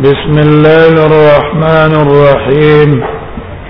بسم الله الرحمن الرحيم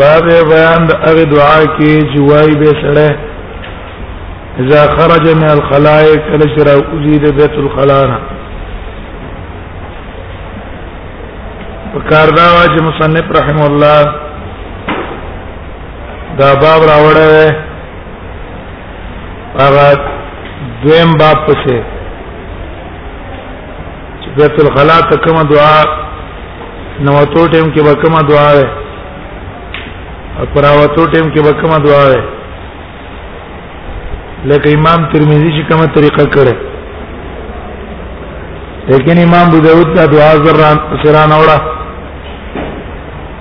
باب بیان د هغه دعا کې چې وای به سره اذا خرج من الخلاء کله چې راوځي د بیت الخلاء نه پکار دا چې مصنف رحم الله دا باب راوړل هغه دویم باب پسې چې بیت الخلا ته کومه دعا نو تو ټیم کې به کومه دعا وي او پراوتو ټیم کې به کومه دعا وي لکه امام ترمذی چې کومه طریقه کړې لیکن امام ابو داود دا دعا زران سران اوړه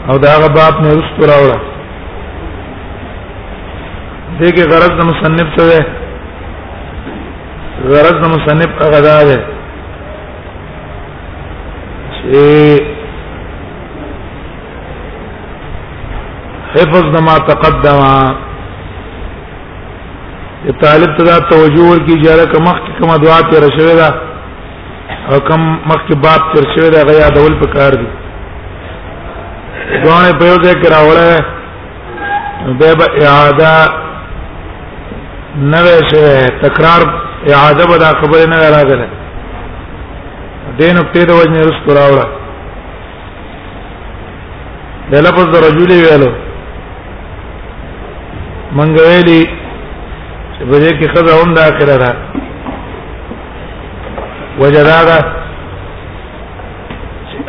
او دا هغه باب نه رست راوړه دغه غرض د مصنف څه ده غرض د مصنف هغه ده چې حفظ د ما تقدم د طالب ته دا توجه ورکړي چې هغه کمخ کې کومه دعا تیر شوې ده او کم مخ کې باب تیر شوې ده غیا ډول په کار دي دعا په یو ځای کې راوړل به به اعاده نه وشه تکرار اعاده به دا خبره نه راغله دین په دې وجه نه رس کراوړه د لفظ رجل ویلو منګ ویلی چې په دې کې خزه هم داخله ده وجدادا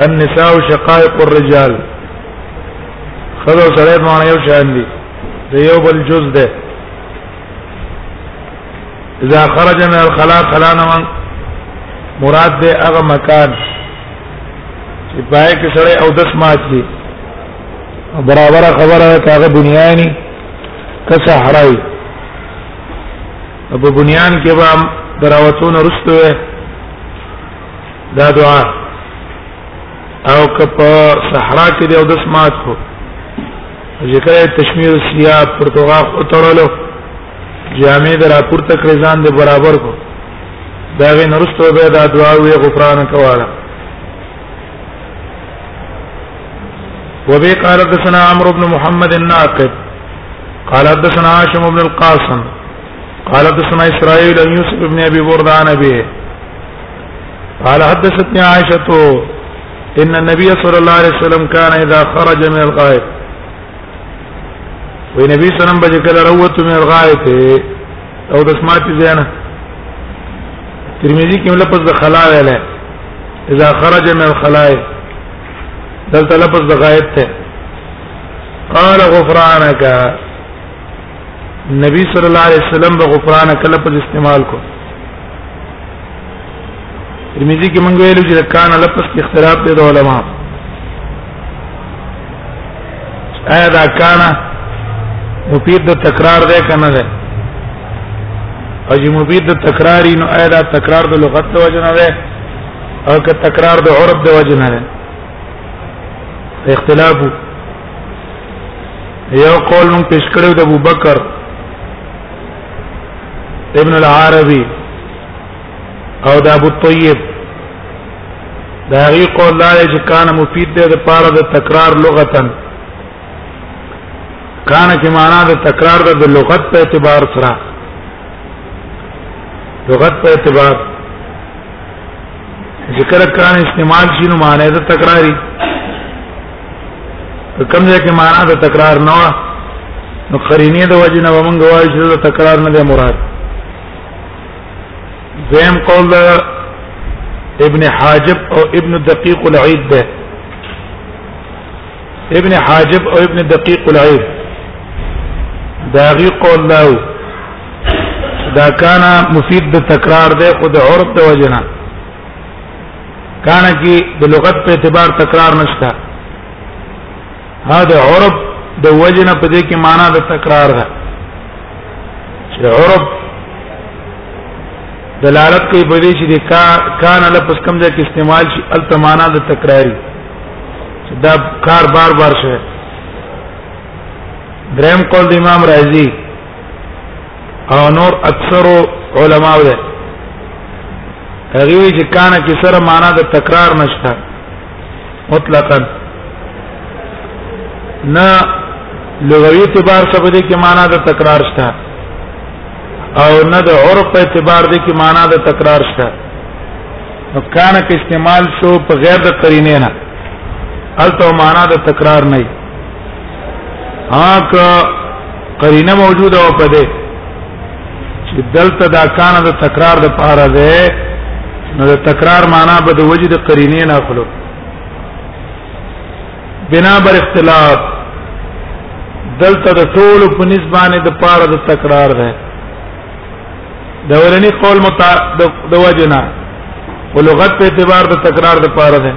النساء شقائق الرجال خدای سره معنی یو شان دي د یو بل جز ده اذا خرج من الخلا خلا نمن مراد ده هغه مکان چې پای کې سره او دس مات دي برابر خبره کاغه بنیانی که صحراوی په بنیان کې به دراوتون رستوه دا دعا او کپ صحرا کې دی او د سمات خو ذکر تشمیر سیا پرتوغا او تړلو جامع در اپور تک رضان دی برابر کو دا غي نرستو به دا دعا وی غفران کواله وبي قال حدثنا عمرو بن محمد الناقد قال حدثنا هاشم بن القاسم قال حدثنا اسرائيل يوسف بن ابي بردان به قال حدثتني عائشه ان النبي صلى الله عليه وسلم كان اذا خرج من الغائط ونبي صلى الله عليه وسلم بجكل روت من الغائط او دسمات زينه ترمذي کې لفظ د خلا ویل اذا خرج من الخلاء دلته لفظ د غائب ته قال غفرانك نبی صلی الله علیه وسلم به غفران کله په استعمال کو ترمذی کې مونږ ویلو چې کان لفظ کې اختلاف دی د علما آیا دا کان مفید د تکرار دی کنه دی او چې مفید د تکرار نو آیا دا تکرار د لغت د وجه نه دی او که تکرار د عرب د وجه نه دی اختلاف یو قول مون پیش کړو د ابوبکر ابن العربي او د ابو طيب دا غي قول لا چې کان مفید دی د پاره د تکرار لغتن کان کې معنا د تکرار د لغت په اعتبار سره لغت په اعتبار ذکر کان استعمال شینو معنی د تکراری کوم ځای کې معنا د تکرار نه نو قرینه د وجه نه ومنګ وایي چې د تکرار نه دی مراد زم قول ابن حاجب او ابن دقیق العید ده ابن حاجب او ابن دقیق العید دا غي قول دا دا کانا مفید د تکرار ده خود عرب د وجه نه کانه کې د لغت په اعتبار تکرار نشته ها د عرب د وجنه په دې کې معنا د تکرار ده چې عرب دلالت کوي په دې چې د کا کان له پس کم ځای کې استعمال شي الته معنا د تکراری چې دا کار بار بار شوی دریم قول د امام رازی او نور اکثر علما ده هغه چې کان کې سره معنا د تکرار نشته مطلقاً نه لغوي اعتبار څه بده کې معنا د تکرار شته او نه د عرف په اعتبار دې کې معنا د تکرار شته نو کان کې استعمال شو په غیر د قرینه نه الته معنا د تکرار نه هاک قرینه موجوده و په دې چې دلته دا کان د تکرار د پاره ده نو د تکرار معنا به د وجد قرینه نه خلو بنا بر اختلاف دلته د ټولو په نسبانه د پاره د تکرار ده د ورنی قول متا د وجنا ولغت په اعتبار د تکرار د پاره ده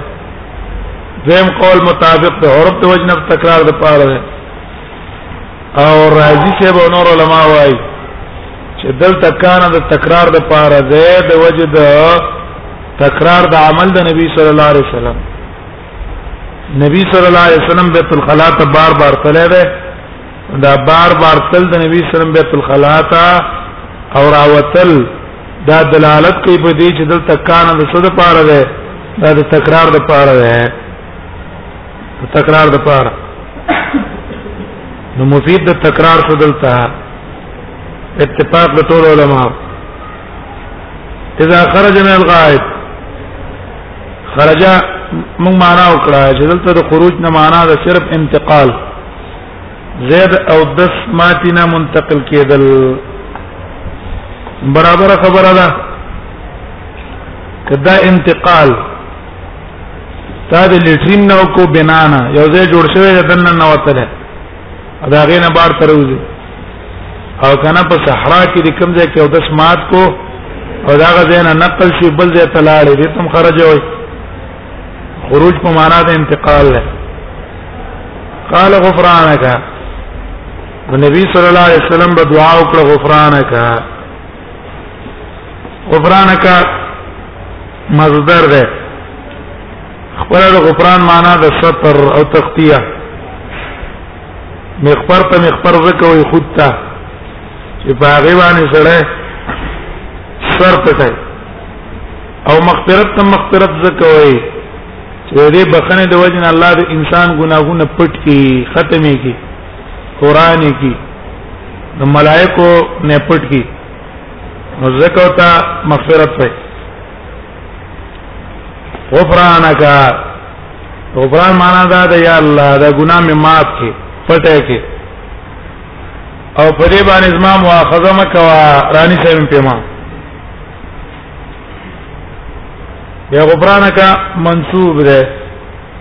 زم قول مطابق د عرب د وجنب تکرار د پاره ده او رازی صاحب او نور علما وای چې دلته کان د تکرار د پاره ده د وجه د تکرار د عمل د نبی صلی الله علیه وسلم نبی صلی الله علیه وسلم بیت الخلا ته بار بار تله ده دا بار بار تل د نبی صلی الله علیه وسلم بیت الخلا ته او راوتل دا دلالت کوي په دې چې دلته کان د صد پاره ده دا د تکرار د پاره ده تکرار د پاره نو مفید د تکرار خو دلته اتفاق د ټول علما اذا خرج من الغائب خرج موږ معنا وکړه چې دلته د خروج نه معنا د صرف انتقال زید او دس ماتینا منتقل کېدل برابر خبره ده کدا انتقال تا د لیټرین نو کو بنانا یو ځای جوړ شوی د دنه نو وتله دا غینه بار تروزی او کنه په صحرا کې د کوم ځای کې او داس مات کو او دا غزینه نقل شي بل ځای ته لاړې دې تم خرج وي خروج په معنا د انتقال ده قال غفرانك نبی صلی الله علیه وسلم به دعا وکړه غفرانك غفرانک مصدر ده خبره د غفران معنا د ستر او تغطیه مخبر ته مخبر زکوي خود ته چې په هغه باندې سره سر پټه او مغفرت ته مغفرت زکوي چې دې بخنه د وجنه الله د انسان ګناهونه پټ کی ختمي کی قران کی نو ملائکو نه پټ کی نو زکه تا مغفرت وي غفرانک غفران معنا دا ده یا الله دا ګناه مې معاف کړي پټه کړي او په دې باندې زما مؤاخذه مکوا رانی صاحب په ما یا غفرانک منصوب ده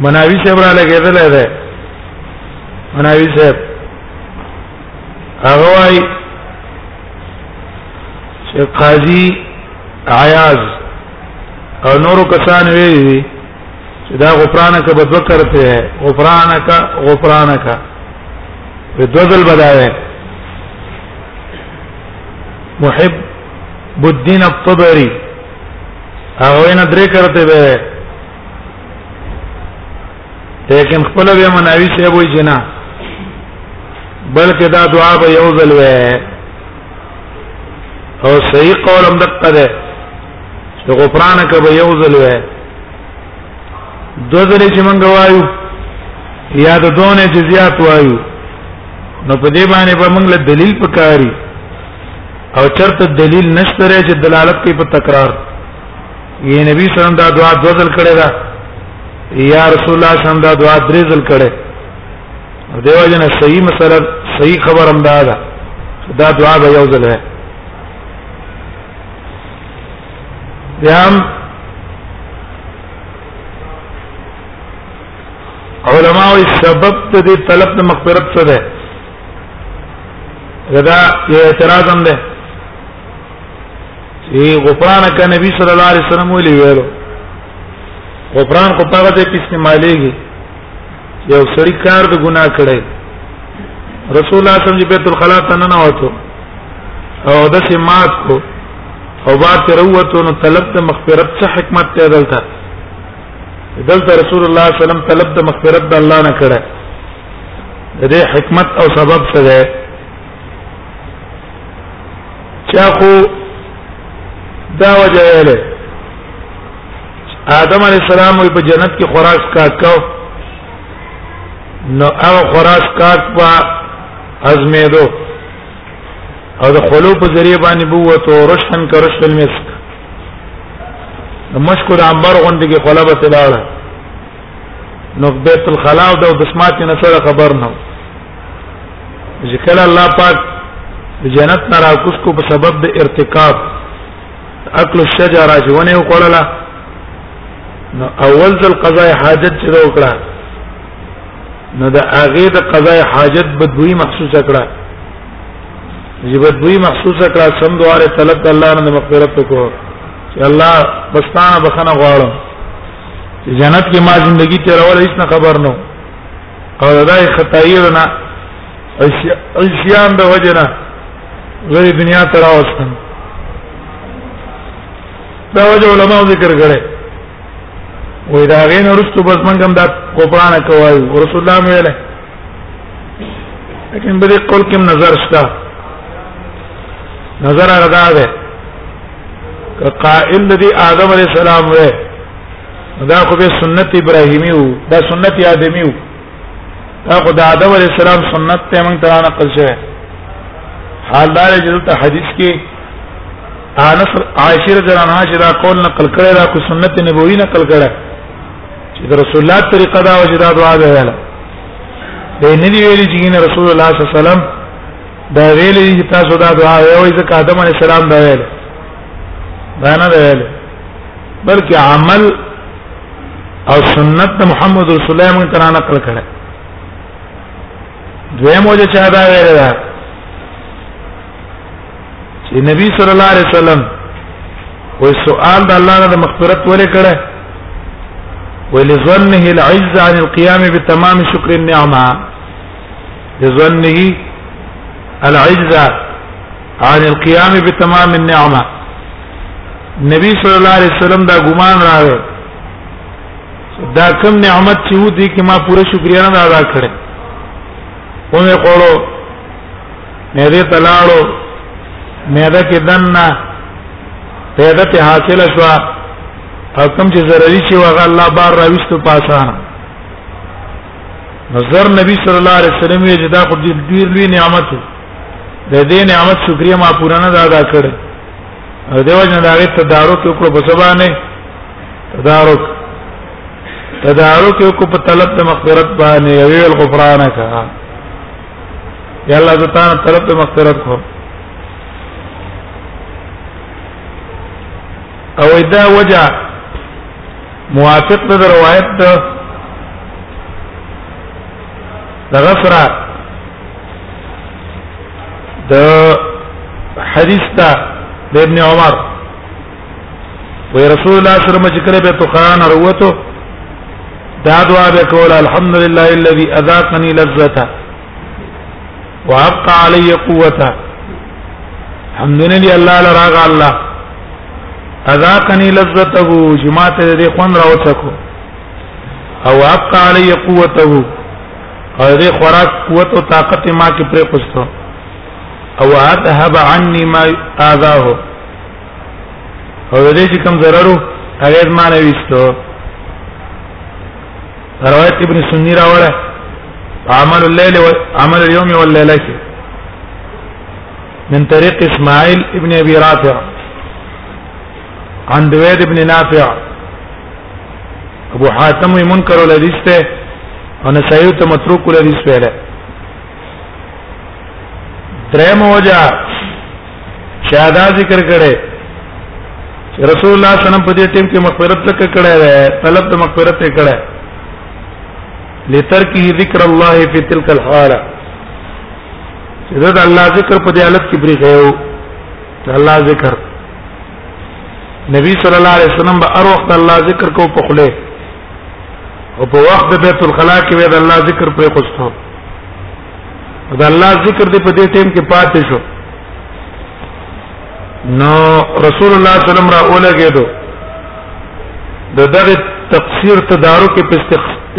مناوی صاحب را لګیدل دی مناوی صاحب هغه وای چې قاضي عیاض او نورو کسان ویلي دي چې دا غفران کا بدو کرتے ہے غفران کا غفران کا په دوزل بداوه محب الدین الطبری هغه نه درې کرتے به لیکن خپل به مناوی سی وای جنا بلکې دا دعا به یو ځل وای او صحیح قول هم دقه ده چې غفران ک به یو ځل وای دو ځلې چې مونږ وایو یا د دونه چې زیات وایو نو په دې باندې به مونږ له دلیل پکاري او چرته دلیل نشته چې دلالت کوي په تکرار یې نبی صلی الله علیه وسلم دا دعا دوزل کړی دا یا رسول الله صلی الله علیه وسلم دا دعا درې ځل کړی دیو جن صحیح مسله صحیح خبر هم دا ده دا دعا به یو ځل ده بیام علماء سبب ته دې طلب د مغفرت څه ده دا اعتراض هم ده ای غفران کا نبی صلی الله علیه وسلم ویلی ویلو غفران کو پاغه ته استعمالېږي یو سړی کار د ګناه کړي رسول الله صلی الله علیه وسلم بیت الخلا ته نه وته او د سمات کو او بار ته وروته نو طلب ته مغفرت څه حکمت ته دلته دلته رسول الله صلی الله علیه وسلم طلب ته مغفرت د الله نه کړه د دې حکمت او سبب څه ده چا خو دا وجه ویلې آدم علی السلام په جنت کې خوراک کا کو نو هغه خوراک کا په ازمیدو او د خلو په ذریعہ باندې بوته رشن کرشت المسک مشکو د انبر غوندې کې خلا به تلاړه نو بیت الخلا او د دسمات نه سره خبر نه ذکر الله پاک جنت نه راکوس کو په سبب د ارتکاب اکل الشجره چې ونه وکړله نو اول ځل قضاء حاجت چې وکړه نو د هغه د قضاء حاجت بدوی محسوسه کړه چې بدوی محسوسه کړه سم دواره طلب الله نه مغفرت کو چې الله بستانه بخنه غواړم جنت کې ما ژوندۍ تیرول هیڅ نه خبر نه او دای خطایرنا عصیان د وجنا غری دنیا تر اوسن دا وجه علما ذکر کړي وې دا غین ورستو بس منګم دا کوپرانه کوي رسول الله ویل لیکن بری قول کې نظر شته نظر هغه ده قائل دی آدم علیہ السلام وې دا خو به سنت ابراهیمی وو دا سنت آدمی وو دا خو د آدم علی السلام سنت ته موږ ترا نقل شوی حال دار جلته حدیث کې انس عائشه رضی الله عنها چې دا قول نقل کړی دا کو سنت نبوی نقل کړی چې د رسول الله طریقه دا وجه دا دعا ده ویله د نبی ویلي چې رسول الله صلی الله علیه وسلم دا ویلي چې تاسو دا دعا وایئ ځکه آدم علی السلام دا ویل دا نه ویل بلکې عمل او سنت د محمد رسول الله موږ ترانه نقل کړه دویم وجه چا دا ویل دا چې نبی صلی الله علیه وسلم وې سوال د الله د مغفرت ولې کړه ولظنه العز عن القيام بتمام شكر النعمه لظنه العز عن القيام بتمام النعمه نبی صلی الله علیه وسلم دا ګمان راغی دا کم نعمت چې و دي کې ما پوره شکریا نه ادا کړې او مې کولو مې دې تلاړو مې دا کې دنه پیدا ته حاصل شو حکم چې ضروري شي وغه الله بار راويستو پاسه نظر نبی صلی الله علیه وسلم یې جدا خو دې ډیر لوی نعمت د دې نعمت شکریا ما پوره نه ادا کړ او دیو جن دا غي تدارک وکړو په سبا نه تدارک تدارک وکړو په طلب د مغفرت باندې او ویل غفرانک یا الله تعالی طلب د مغفرت کو او دا وجه موافق د روایت دغه سره د حدیث ته د ابن عمر وی رسول الله صلی الله علیه وسلم چې کله به تخان وروته دا دعا به کوله الحمدلله الذي اذاقني لذته وابقى علي قوته الحمدلله الله لراغ الله اذاقني لذته جماعت دې خوان راوڅکو او حق علی قوته او دې خوراک قوت او طاقت ما کې پرې خوستو او اذهب عني ما اذاه او دې چې کوم ضررو هغه ما نه وستو روایت ابن سنی راوړه عمل الليل وعمل اليوم والليله کې من طريق اسماعيل ابن ابي رافع عن دويد ابن نافع ابو حاتم منکر الحديث ته او نسائي ته متروک الحديث ویل درم وجا شادا ذکر کړي رسول الله صلی الله علیه وسلم په دې ټیم کې مغفرت تک کړه وې طلب د مغفرت تک کړه لترکه ذکر الله فی تلک الحاله چې دا الله ذکر په دې حالت کې بری غيو الله ذکر نبی صلی الله علیه وسلم به هر وخت الله ذکر کو په خله او په وخت د بیت الخلا کې به د الله ذکر پرې خوستو د الله ذکر دې په دې ټیم کې پاتې شو نو رسول الله صلی الله علیه وسلم را اولګېدو د دغه تفسیر تدارک په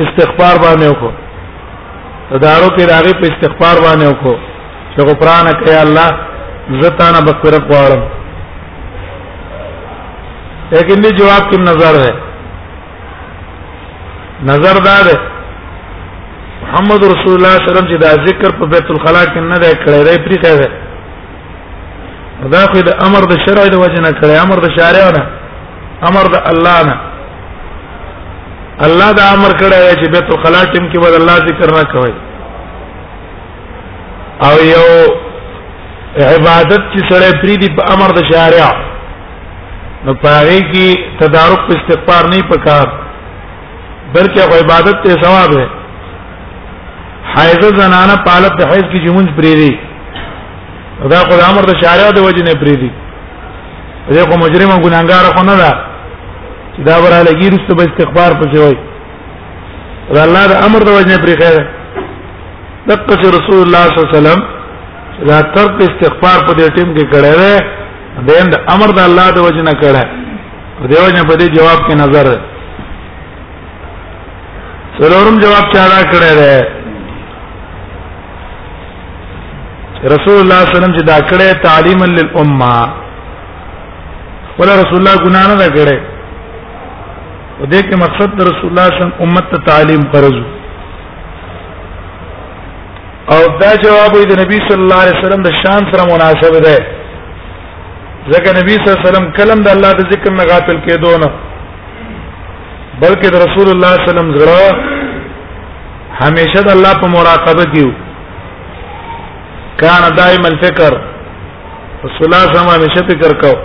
استغفار باندې وکړو تدارک راغي په استغفار باندې وکړو چې غفران کوي الله زتانه بخیر غواړم لیکن دې جواب کې نظر ہے نظر دا ده محمد رسول الله صلی الله علیه وسلم چې دا ذکر په بیت الخلا کې نه دی کړی دی پری کړی دی دا خو د امر د شرع د وجه نه کړی امر د شارع نه امر د الله نه الله دا امر کړی چې بیت الخلا کې کې بد الله ذکر نه کوي او یو عبادت چې سره پری دی په امر د شارع نو پاره کې تدارک په استغفار نه پکار بلکې عبادت ته ثواب دی حیض زنانه پالت د حیض کې جمونز پری دی دا خو د امر د شارع د وجه نه پری دی دغه مجرم ګناګار خو نه ده چې دا وراله ګیرسته به استغفار پکې وای دا الله د امر د وجنه پرې خیر دغه رسول الله صلی الله علیه وسلم دا تر استغفار په دې ټیم کې کړه ده دین د امر د الله د وجنه کړه دیو جن په دې جواب کې نظر ده څلورم جواب چا را کړی دی رسول الله صلی الله علیه وسلم چې دا کړه تعلیم للامه ولا رسول الله ګنا نه کړي په دې کې مقصد د رسول الله صلی الله علیه وسلم امت ته تعلیم قرض او دا جواب د نبی صلی الله علیه وسلم د شان سره مناسب ده ځکه نبی صلی الله علیه وسلم کلم د الله د ذکر نه غافل کېدو نه بلکې د رسول الله صلی الله علیه وسلم زړه همیشه د الله په مراقبه کې وو کان دائم الفکر رسول الله صلی الله علیه وسلم همیشه فکر کاوه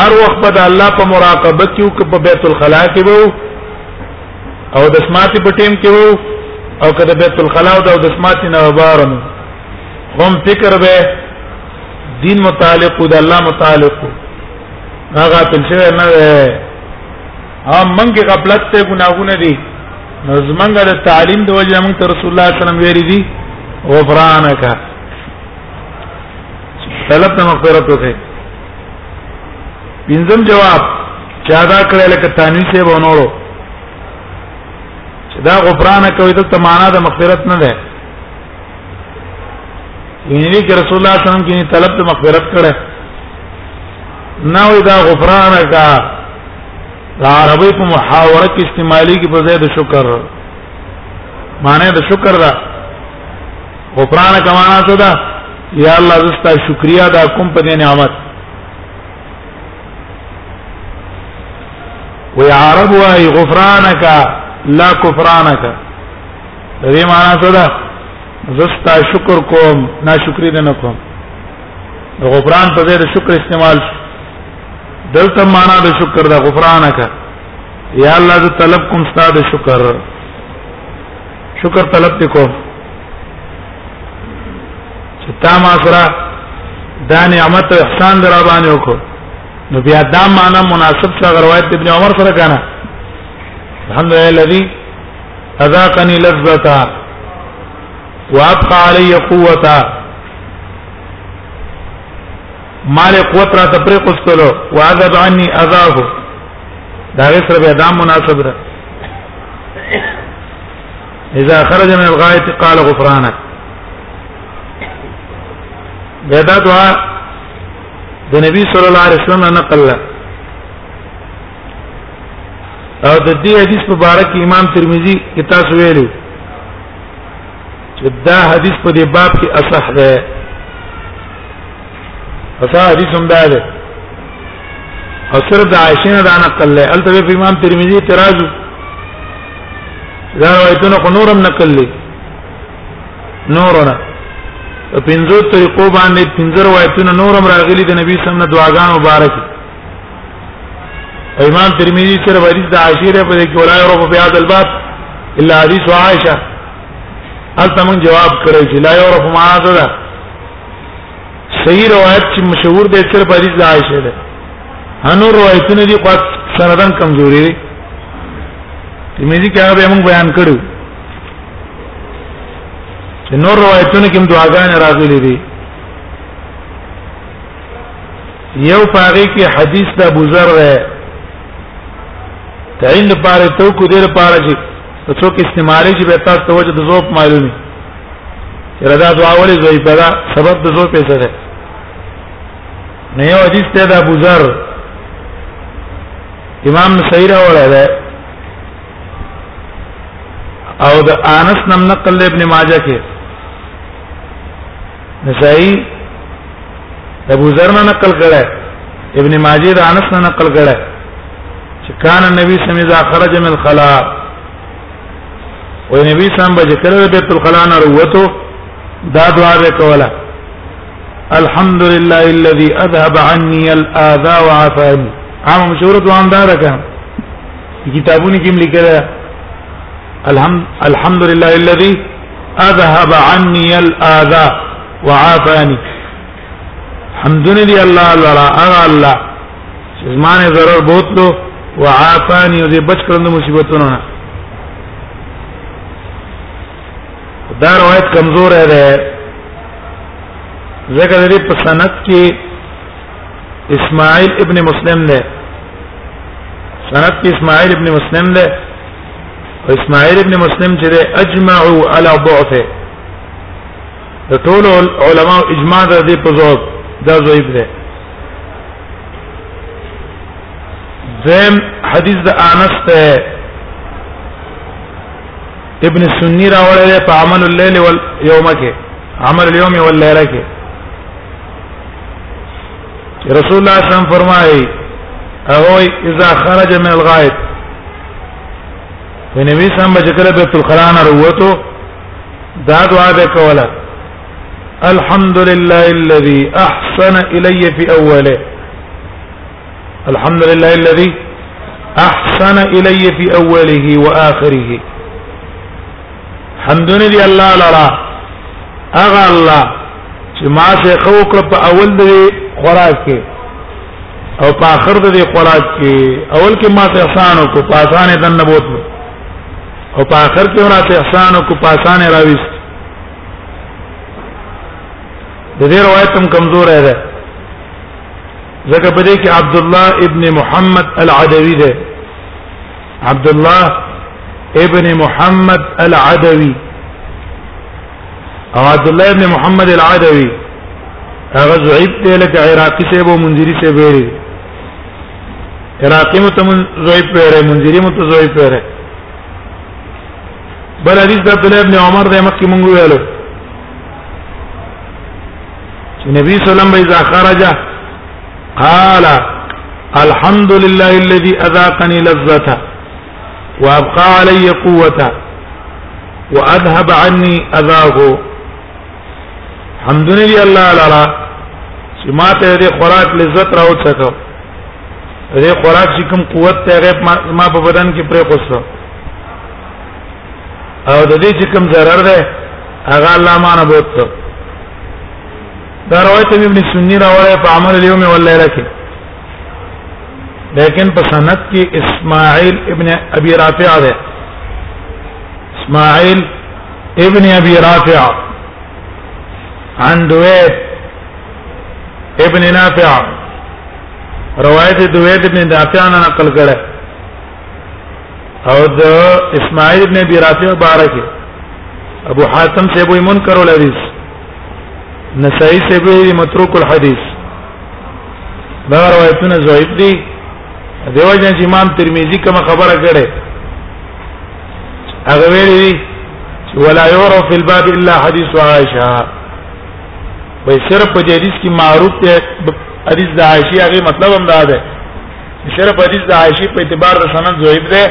هر وخت به د الله په مراقبه کې او په بیت الخلا کې وو او د سماعت په ټیم کې وو او کله بیت الخلا او د سماعت نه وبارم هم فکر به دین متعلق او د الله متعلق هغه تلشه نه هم منګه غفلت ته ګناهونه دي نو زمنګ د تعلیم د وجه موږ ته رسول الله صلی الله علیه وسلم ویری دي غفرانک طلب د مغفرت وکړي پنځم جواب چا دا کړل لکه تانوی سه ونورو چې دا غفران کوي د معنا د مغفرت نه ده یعنی چې رسول الله صلی الله علیه وسلم کې طلب د مغفرت کړه نه وي دا غفران کا دا عربی په محاوره کې استعمالي کې په ځای د شکر معنی د شکر ده غفران کمانا څه ده یا الله زستا شکریا دا کوم په دې نعمت وی عرب وی غفرانک لا کفرانک دې معنا څه ده زستا شکر کوم ناشکری نه کوم غفران په ځای د شکر استعمال دلته معنا د شکر د غفرانک یا الله ز طلب کوم ستاسو شکر شکر طلب کوم چې تا ما سره دا نعمت او احسان در باندې وکړو نو بیا دا معنا مناسب څنګه روایت ابن عمر سره کنه الحمد لله الذي اذاقني لذتا وابقى علي قوتا مال قوت را تفریق استلو وعذب عني اذاه دا غیر سره بیا دا مناسب ده اذا خرج من الغائط قال غفرانك دا دعا د نبی صلی الله علیه وسلم نه نقل ده او د دې حدیث مبارک امام ترمذی کې تاسو ویلو چې دا حدیث په دې باب کې اصح ده اصح حدیث هم ده او صرف د عائشہ نه دا نقل ده البته په امام ترمذی اعتراض دا روایتونه خو نورم نقل لې نورونه په پنځو طریقو باندې پنځه روایتونه نورم راغلي د نبی صلی الله علیه وسلم دعاګان مبارک امام ترمذی سره حدیث د عاشره په کې ولای او په هذا الباب الا حدیث عائشه هل تم جواب کړی چې لا یعرف ما هذا صحیح روایت چې مشهور دی سره حدیث د عائشه ده هنو روایتونه دي قد سندن کمزوري دي ترمذی کې هغه موږ بیان کړو د نور روایتونو کې دعاګانې راغلي دي یو پاره کې حدیث د ابو ذر ده تعین لپاره تو کو دیر لپاره چې څوک استعمالي چې به تاسو ته وجه د زوب معلومي رضا دعا ولې زوی پیدا سبب د زوب پیسې ده نه یو حدیث ته د ابو ذر امام نسائی راوړی دی او د انس نم نقل ابن ماجه کې نسائی ابو ذر نه نقل کړه ابن ماجه د انس نه نقل کړه چې کان النبي صلی الله علیه وسلم خرج من الخلاء او نبی صلی الله علیه وسلم به کله بیت الخلاء نه وروته دا دعا وکوله الحمد لله الذي اذهب عني الاذى وعافاني عام مشورت وان دارک کتابونه کې لیکل الحمد الحمد لله الذي اذهب عني الاذى وعافاني حمد لله الله لرا اغا الله زمانه ضرر بہت لو وعافاني او دې بچ کړم مصیبتونو نه دا روایت کمزور ہے ذکر لري په سند کې اسماعیل ابن مسلم ده سند کې اسماعیل ابن مسلم ده او اسماعیل ابن مسلم چې ده اجمعوا على ضعفه د ټول علماء اجماع ده دې په ضعف دا ضعیف ده زم حدیث د انس ته ابن سنی راوړل په عمل الليل واليوم کې عمل اليوم والليل کې رسول الله صلی الله علیه وسلم فرمایي او اذا خرج من الغائط نبی صلی الله علیه وسلم بیت الخلا نه وروته دا دعا به کوله الحمد لله الذي احسن الي في اوله الحمد لله الذي احسن الي في اوله واخره حمدونه دی الله لرا اغه الله چې ما سه خو کړ په اول دی خوراک کې او په اخر دی خوراک کې اول کې ما ته احسان او کو پاسان دن نبوت او په اخر کې ورا ته احسان او کو پاسان راويست د دې روایت هم کمزور دی ځکه په دې کې عبد الله ابن محمد العدوي ده عبد الله ابن محمد العدوي او عبد الله ابن محمد العدوي هغه زعيب ته لکه عراقي ته وو منذري ته ویلي عراقي مت زعيب ویره منذري مت زعيب ویره بل حدیث د عبد الله ابن عمر د مکه مونږ ویلو چې نبی صلی الله علیه وسلم خرج قال الحمد لله الذي اذاقني لذته وابقى علي قوته واذهب عني اذاه حمدن لله الله لرا چې ما ته دې خوراک لذت راو څکو دې خوراک چې کوم قوت ته غیب ما په بدن کې پرې کوسته او د دې چې کوم ضرر ده هغه الله معنا بوته دا روایت ابن سنی راوړی په عمل اليوم والليله کې لیکن په سند کې اسماعیل ابن ابي رافع ده اسماعیل ابن ابي رافع عن دويت ابن نافع روایت دويت ابن نافع نه نقل کړه او د اسماعیل ابن ابي رافع بارک ابو حاتم سے ابو منکر الحدیث نسائی سے ابو متروک الحدیث دا روایتونه ضعیف دي دیو جن چې امام ترمذی کوم خبره کړي هغه ویلي ولا يعرف في الباب الا حديث عائشه وای صرف په حدیث کې معروف ته حدیث د عائشه هغه مطلب هم دا ده صرف حدیث د عائشې په اعتبار د سند ضعیف ده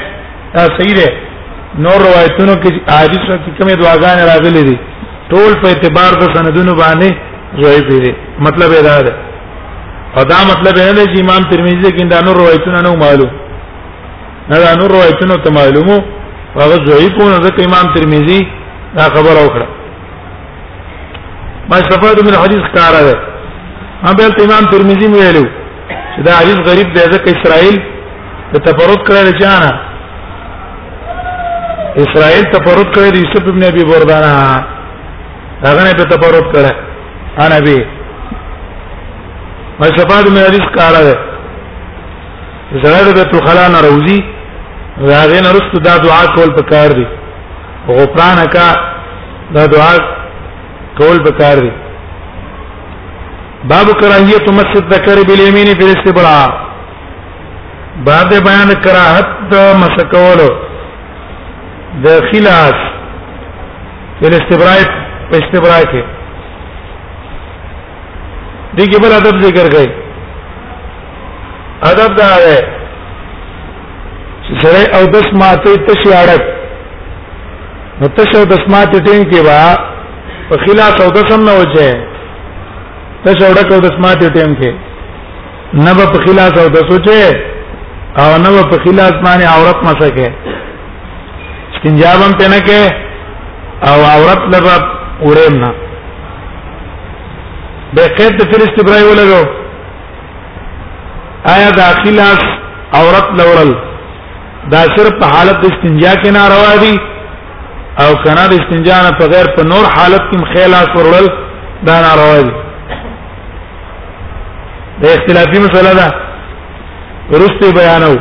دا صحیح ده نور روایتونو کې حدیثو کې کومې دعاګانې راغلي دي ټول په اعتبار د سندونو باندې ضعیف دي مطلب دا ده او دا مطلب نه دی چې امام ترمذی کې دا نور روایتونه نه معلوم نه دا نور روایتونه ته معلومو هغه ضعیفونه ځکه امام ترمذی دا خبر او کړه ما استفاده من حدیث کار ده ما به امام ترمذی ویلو چې دا عجیب غریب دی ځکه اسرائیل د تفرد کړی دی چانه اسرائیل تفرد کړی دی یوسف ابن ابي بردانه هغه نه په تفرد کړی انا به ما شفاعت مې حدیث کارا ده زړه د تو خلا نه روزي راغې نه رست دا دعا کول پکار دي غفران کا دا دعا کول پکار دي باب کراهیت مس الذکر بالیمین فی الاستبراء باب بیان کراهت د مسکولو د خلاص فی الاستبراء په استبراء کې دغه بل ادب ذکر کړي ادب دا دی سره او دس ماته تشی اړک نو تشو دس ماته ټین کې وا په خلاص او دسم نه وځه ته شوړه کو د سماعت ټیم کې نه په خلاص او د سوچې او نه په خلاص باندې عورت مسکه استنجابم ته نه کې او عورت لبا وړم نه د قید د فرست برای ولګو آیا د اخلاص عورت لورل دا صرف په حالت استنجا کې ناروا دي او کنا د استنجا نه بغیر په نور حالت کې خلاص ورول دا ناروا دي د اختلافي مسله ده ورسته بیانو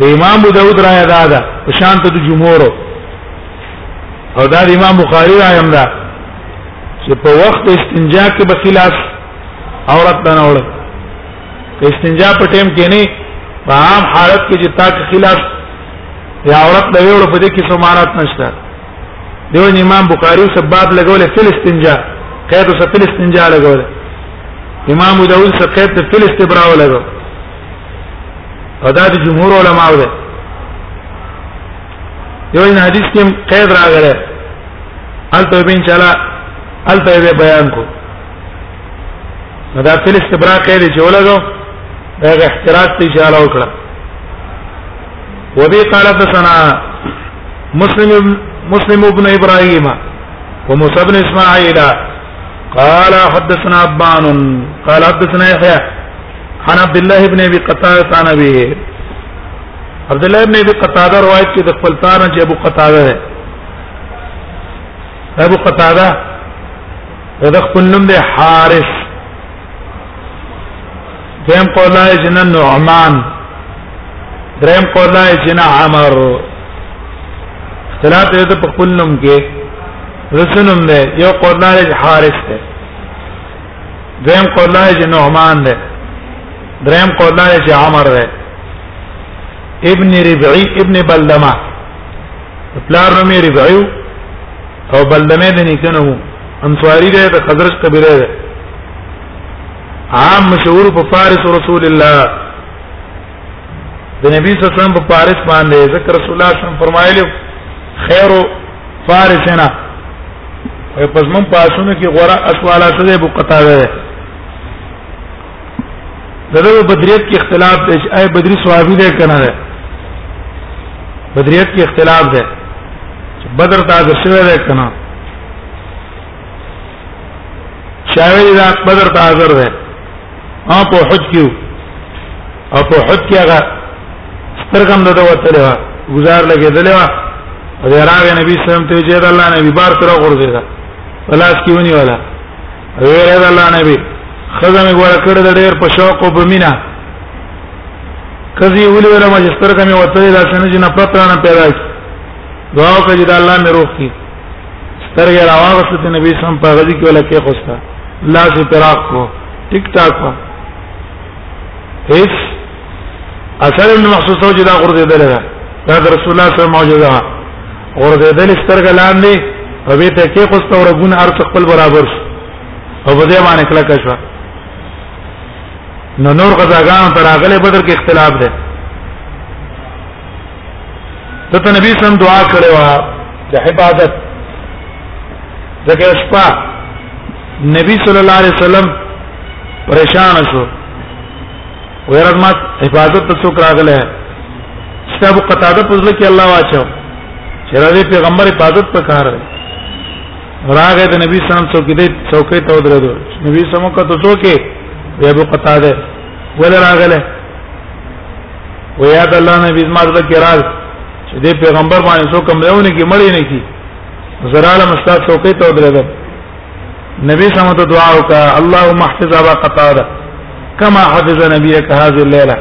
د امام ابو داود رائے دا ده په شان ته د جمهور او دا د امام بخاری رائے هم ده چې په وخت استنجا کې به خلاف عورت نه وړ استنجا په ټیم کې نه په عام حالت کې چې تاک خلاف یا عورت د ویړو په دې کې سمارات نشته دیو امام بخاری سبب لګول فل استنجا قید سره فل استنجا لګول امام داوود سره قید د فل استبراء لګول او دا د جمهور علماء ده یو ان حدیث کې قید راغله الته به ان شاء الله الته به بیان کو دا فل استبراء قید چې ولګو دا احتراز ته اشاره وکړه وبي قال حدثنا مسلم مسلم ابن ابراهيم وموسى بن اسماعيل قال حدثنا ابان قال حدثنا يحيى عن عبد الله بن ابي قتاده عن ابي عبد الله بن ابي قتاده روایت کې د خپل تارن چې ابو قتاده ده ابو قتاده د خپل نوم دی حارث دیم قول لا جن نعمان دریم قول لا جن عمر اختلاف یو په خپل نوم کې رسنم دی یو قول لا حارث دی دریم قول لا جن نعمان دی دریم قول لا جن عمر دی ابن ربعی ابن بلدمه پلار نومي ربعیو او بلدمه د نیکنه وو انصاری ده د خزرج قبیله ده عام مشهور په فارس رسول الله د نبی صلی الله علیه وسلم په فارس باندې ذکر رسول الله صلی الله علیه وسلم فرمایلی خیر فارسنا او پس من پاسونو کې غره اسوالا سره بو قطاوه دغه بدریت کې اختلاف دی چې آی بدری صحابي دی کنه دی بدریت کې اختلاف دی چې بدر ته حاضر شوی دی کنه شاوی دا بدر ته حاضر دی ما په حج کې او په حج کې هغه سترګم دته وتلې و گزار لګېدلې و او راغی نبی صلی الله علیه وسلم ته چې الله نبی بار تر غورځیدا پلاس کې ونی ولا ویره ده الله نبی خزه مې غوړه کړې د ډېر په شوق او په مینا کزي ولې ولا ماجستر کمه وته دا څنګه چې نفرت رانه پیدا کی دعا وکړه چې الله مې روح کی سترګې راوغسته ته نبی سم په غزي کې ولا کې خوستا الله سي پراق کو ټیک ټاک کو هیڅ اثر من محسوسه چې دا غرض دې دلته دا رسول الله صلی الله علیه وسلم معجزه غورځېدل سترګ لاندې په دې ته کې خو ستوره ګون ارت خپل برابر شو او په دې باندې کله کښوا نو نور غزاګان تر اغله بدر کې اختلاف ده ته نبی سم دعا کړې وا د حفاظت ځکه شپه نبی صلی الله علیه وسلم پریشان شو ویرد ما حفاظت ته څوک راغله چې ابو قتاده په ځل کې الله واچو چې راځي پیغمبر حفاظت په کار دی راغه د نبی صلی الله علیه وسلم څوک دې څوکې ته ودرېدو نبی صلی الله علیه وسلم ته څوکې وی ابو قتاده ول راغله ویا د الله نبی زما د کې راز چې دې پیغمبر باندې څوک ملونه کې مړی نه کی زراله مستاد څوکې ته ودرېدو نبی سمت دعا وکا اللهم احفظ ابا قتاده كما حفظ نبيك هذه الليله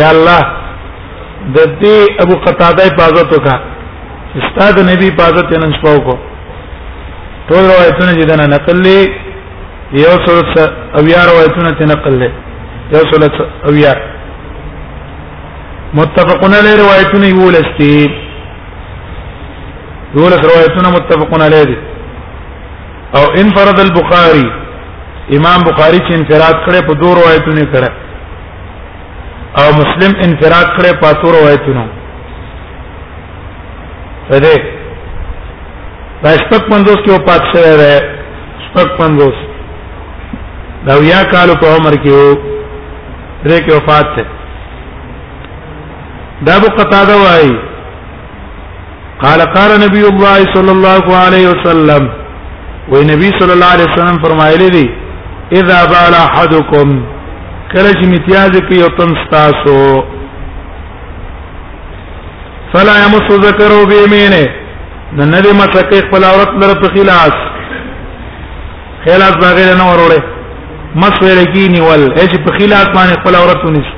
يا الله د دې ابو قتاده حفاظت وکا استاد نبی حفاظت نن شپو کو ټول روایتونه دې نه نقل لې یو سره او یا روایتونه ته نقل لې یو سره او یا متفقون علی روایتونه یولستی دول روایتونه متفقون علیه دي او انفرد البخاری امام بخاری چې انفراد کړي په دوه روایتونه کړي او مسلم انفراد کړي په څو روایتونه ده دا شپږ پنځوس کې وفات شوی دی شپږ پنځوس دا ویا کال په عمر کې وو درې کې وفات ده دا ابو قتاده وای قال قال نبی الله صلی الله علیه وسلم و نبی صلی الله علیه وسلم فرمایلی دی اذا بال احدکم کله چې امتیاز کوي او تم تاسو فلا يمس ذکرو بيمينه نن دې مسکه خپل عورت لره په خلاص خلاص بغیر نه وروړي مس ویل کی نیول اې چې په خلاص باندې خپل عورت ونیسي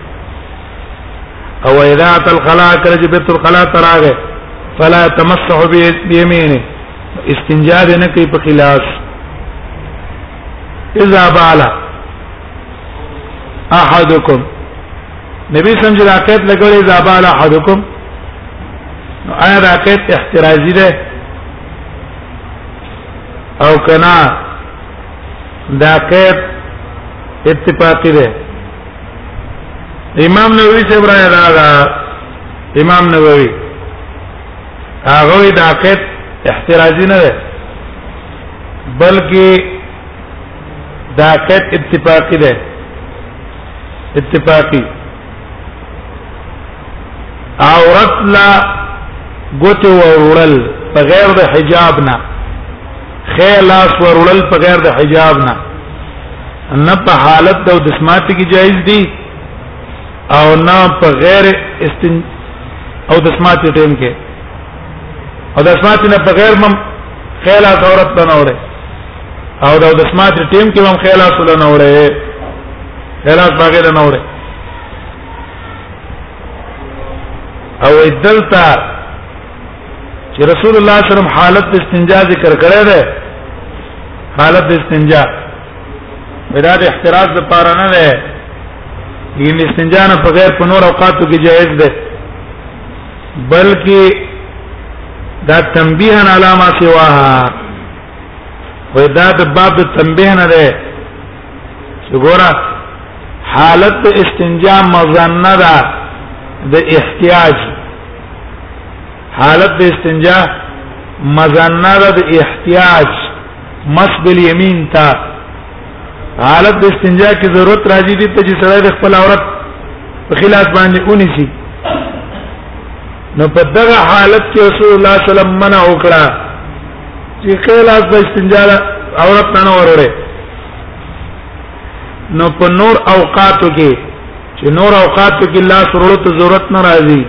او اذا اتل خلا کله چې بیت الخلا تراغه فلا تمسح بيمينه استنجا نه کوي په خلاص اذا بالا احدكم نبی سم چې راکټ لګولې اذا بالا احدكم آیا راکټ احترازي ده او کنا دا کټ اتفاقی ده امام نووي سے برای دا دا امام نووي هغه دا قید احترازی نه ده بلکې دا قید اتفاقی ده اتفاقی عورت لا ګوت ورول په غیر د حجاب نه خیلاس ورول په غیر د حجاب نه نه په حالت د دسمات کې جایز دي او نه په غیر استن او دسمات ټیم کې او دسمات نه په غیر مم خیال عورت نه وره او د دسمات ټیم کې مم خیال اصل نه وره خیال باغې نه وره او دلته چې رسول الله صلی الله علیه وسلم حالت استنجا ذکر کړی دی حالت استنجا دا د احتراز لپاره نه ده یی استنجا نه په غیر په نور اوقاتو کې جایز ده بلکې دا تنبیه علامه سواها و دا د باب د تنبیه نه ده چې ګوره حالت استنجا مزنه ده د احتیاج حالت د استنجا مزنه ده د احتیاج مس بالیمین تا حالت د استنجا کې ضرورت راځي دي ته چې سړی د خپل عورت په خلاف باندې اونی شي نو په دغه حالت کې رسول الله صلی الله علیه وسلم منع وکړه چې خلاف د استنجا عورت نه وروړي نو په نور اوقاتو کې چې نور اوقاتو کې الله سره ته ضرورت نه راځي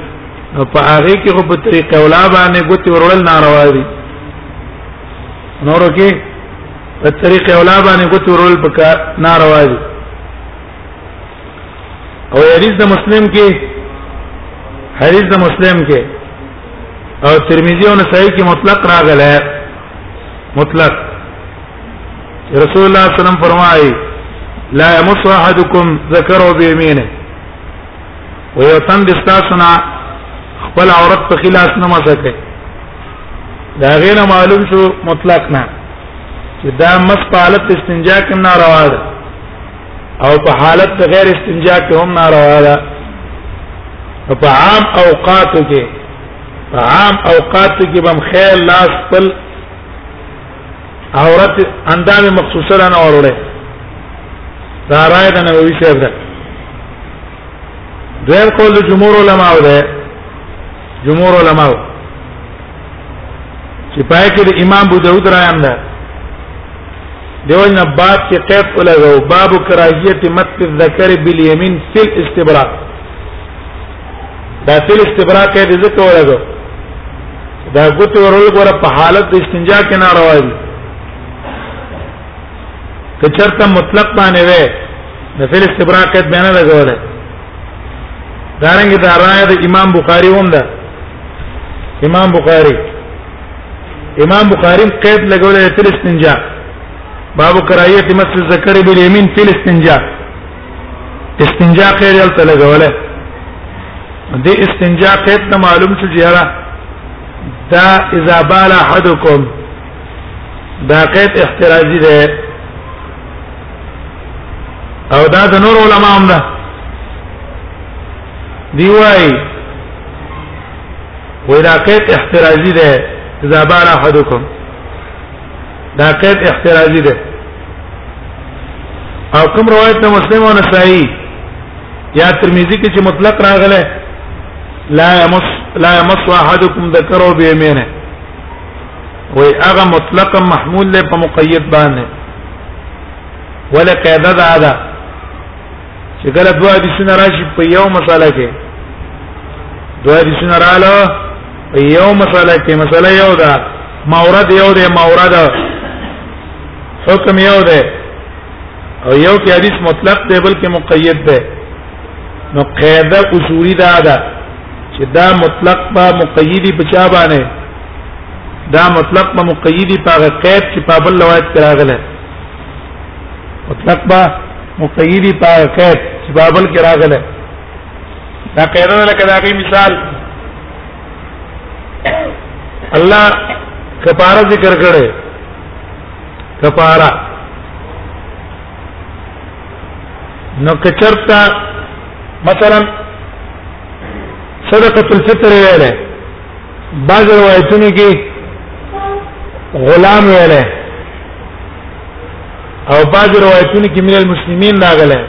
نو په هغه کې خو په طریقه ولا باندې ګوتې ورول ناروا دي نورو کې په طریق اولا باندې ګوت ورول پکا ناروا دي او حدیث د مسلم کې حدیث د مسلم کې او ترمذی او نسائی کې مطلق راغلی مطلق رسول الله صلی الله علیه وسلم فرمایي لا يمس احدكم ذكره بيمينه و یو تن د استاسنا خپل عورت په خلاف نه مزه کوي دا غیر معلوم شو مطلق نه چې دا مس په حالت استنجا کې نه روا ده او په حالت غیر استنجا کې هم نه روا ده په عام اوقاتو کې په عام اوقاتو کې بم خیر لاس خپل عورت اندام مخصوصه نه وروړي دا راي د نووي صاحب ده دویم قول د جمهور علما ده جمهور علما چې پای کې د امام ابو داود رايان ده دیو نه باب کې قید ولګو باب کراهیت مت الذکر بالیمین فی الاستبراق دا تل استبراق کې د ذکر ورغو دا ګوت ورول ګره په حالت د استنجا کې نه راوي که چرته مطلق باندې وې د فعل استبراق کې بیان لګول دارنګ دا رائے د امام بخاری هم ده امام بخاری امام بخاری قید لګول د استنجا باب کراهیت مس ذکر بالیمین فی الاستنجاء استنجا خیر یل ته لګوله د استنجا قید نه معلوم شو جره دا اذا بال احدکم دا قید احترازی ده او دا د نور علما هم ده دی وای ودا قید احترازی ده اذا بال احدکم دا قید احترازی ده او کوم روایت ته مسلم او نسائی یا ترمذی کې چې مطلق راغله لا يمس لا يمس احدكم ذكره بيمينه وي هغه مطلق محمول له په مقید باندې ولا قاعده ده چې کله دوه حدیثونه راشي په یو مسله کې دوه حدیثونه رااله په یو مسله کې مسله یو ده مورد یو ده مورد حکم یو ده او یو کې حدیث مطلق دی بلکې مقید دی نو قاعده اصولی دا ده چې دا مطلق په مقیدی په چا باندې دا مطلق په مقیدی په قید چې په بل روایت کې راغله مطلق با مقیدی پا قید چې بابل کې راغله دا قیدونه لکه دا غي مثال الله کفاره ذکر کړي کفاره نو کچرتا مثلا صدقه الفطر ویله بعض روایتونو کې غلام ویله او بعض روایتونو کې من المسلمین راغله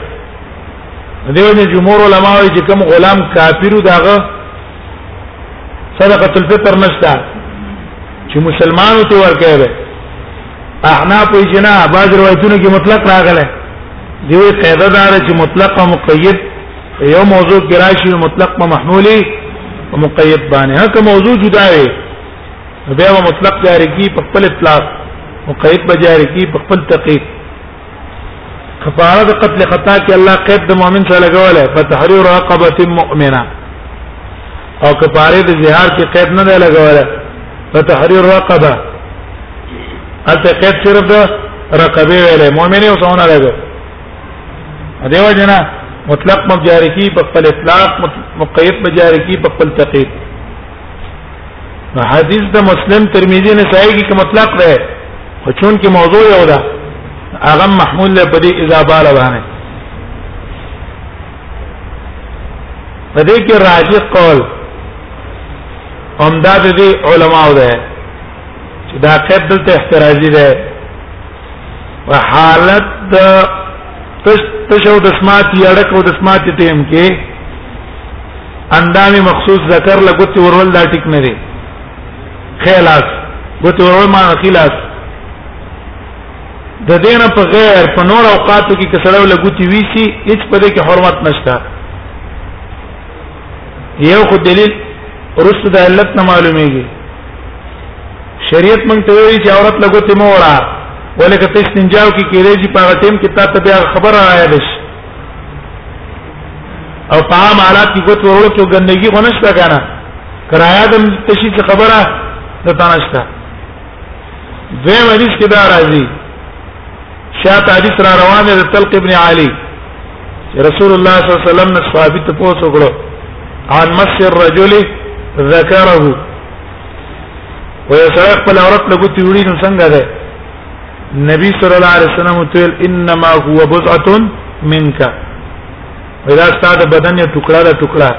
دیو نه جمهور علما وایي چې کوم غلام کافرو داغه صدقه الفطر نشته چې مسلمانو ته ورکه وي احناف یې جنا بعض روایتونو کې مطلق راغله دیو قاعده دار چې مطلق او مقید یو موضوع کې راشي مطلق په محمولي او مقید باندې هغه موضوع جدا وي بیا و مطلق جاری کی په خپل اطلاق مقید به جاری کی په خپل تقید کفاره د قتل خطا کې الله قید د مؤمن سره لګول په تحریر رقبه مؤمنه او کفاره د زهار کې قید نه لګول په تحریر رقبه الته قید صرف د رقبه ویلې مؤمنه وسونه لګول دیو جنا مطلق مجاری کی په خپل اطلاق مقید مجاری کی په خپل تقید نو حدیث د مسلم ترمذی نه صحیح کی که مطلق ده خو چون کې موضوع یو ده هغه محمول له پدې اذا بالا باندې پدې کې راجح قول همدا د علماء ده چې دا قید دلته احتراجي ده په حالت د تشو د سمات یړک او د سمات ټیم کې اندامي مخصوص ذکر لګوت ورول دا ټیک نه دی خلاص ګوت ورول ما خلاص د دینه په غیر په نور اوقاتو کې کسړو لګوتی وی سي هیڅ په دې کې حرمت نشته یو خو دلیل ورسته د علت نه معلومیږي شریعت مونږ ته ویلي چې عورت لګوتې مو وړه ولې کته استنجاو کې کېږي چې په ټیم کې تاسو بیا خبر راځي شي او په عام حالات کې کوته ورو کې ګندګي خو نشته کنه کرایا د تشي څه خبره د تانشته دویم حدیث کې دا راځي شاته حدیث را روان دی تلق ابن علی رسول الله صلی الله علیه وسلم نه صحابي ته پوښتنه وکړه عن مس الرجل ذكره ويسرق خپل عورت لګوتې وړي نو څنګه ده نبی صلی الله علیه وسلم ویل انما هو بضعه منك اذا استاد بدن ټوکړه ټوکړه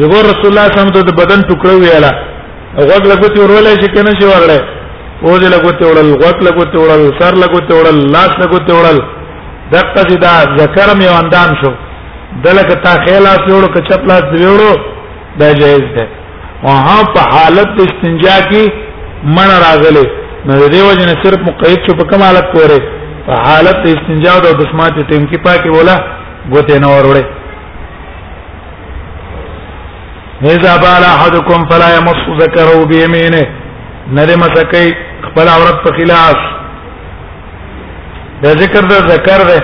یو رسول الله صلی الله علیه وسلم ته د بدن ټوکړه ویاله غوږ لګوتې ورولې چې کنه شي ورړې او دې لګوتې وړل غوږ لګوتې وړل سر لګوتې وړل لاس لګوتې وړل دغه چې دا ذکر مې اندام شو دلته تا خیال اس جوړو که چپ لاس دی وړو دا جایز ده او ها په حالت استنجا کې من راغله نو دې وجه نه صرف مقید شو په کوم حالت پورې په حالت استنجا او د دسمات ټیم کې پاکي ولا ګوتې نه وروړي اذا بال احدكم فلا يمص ذكره بيمينه نری مسکی خپل عورت په خلاف د ذکر د ذکر ده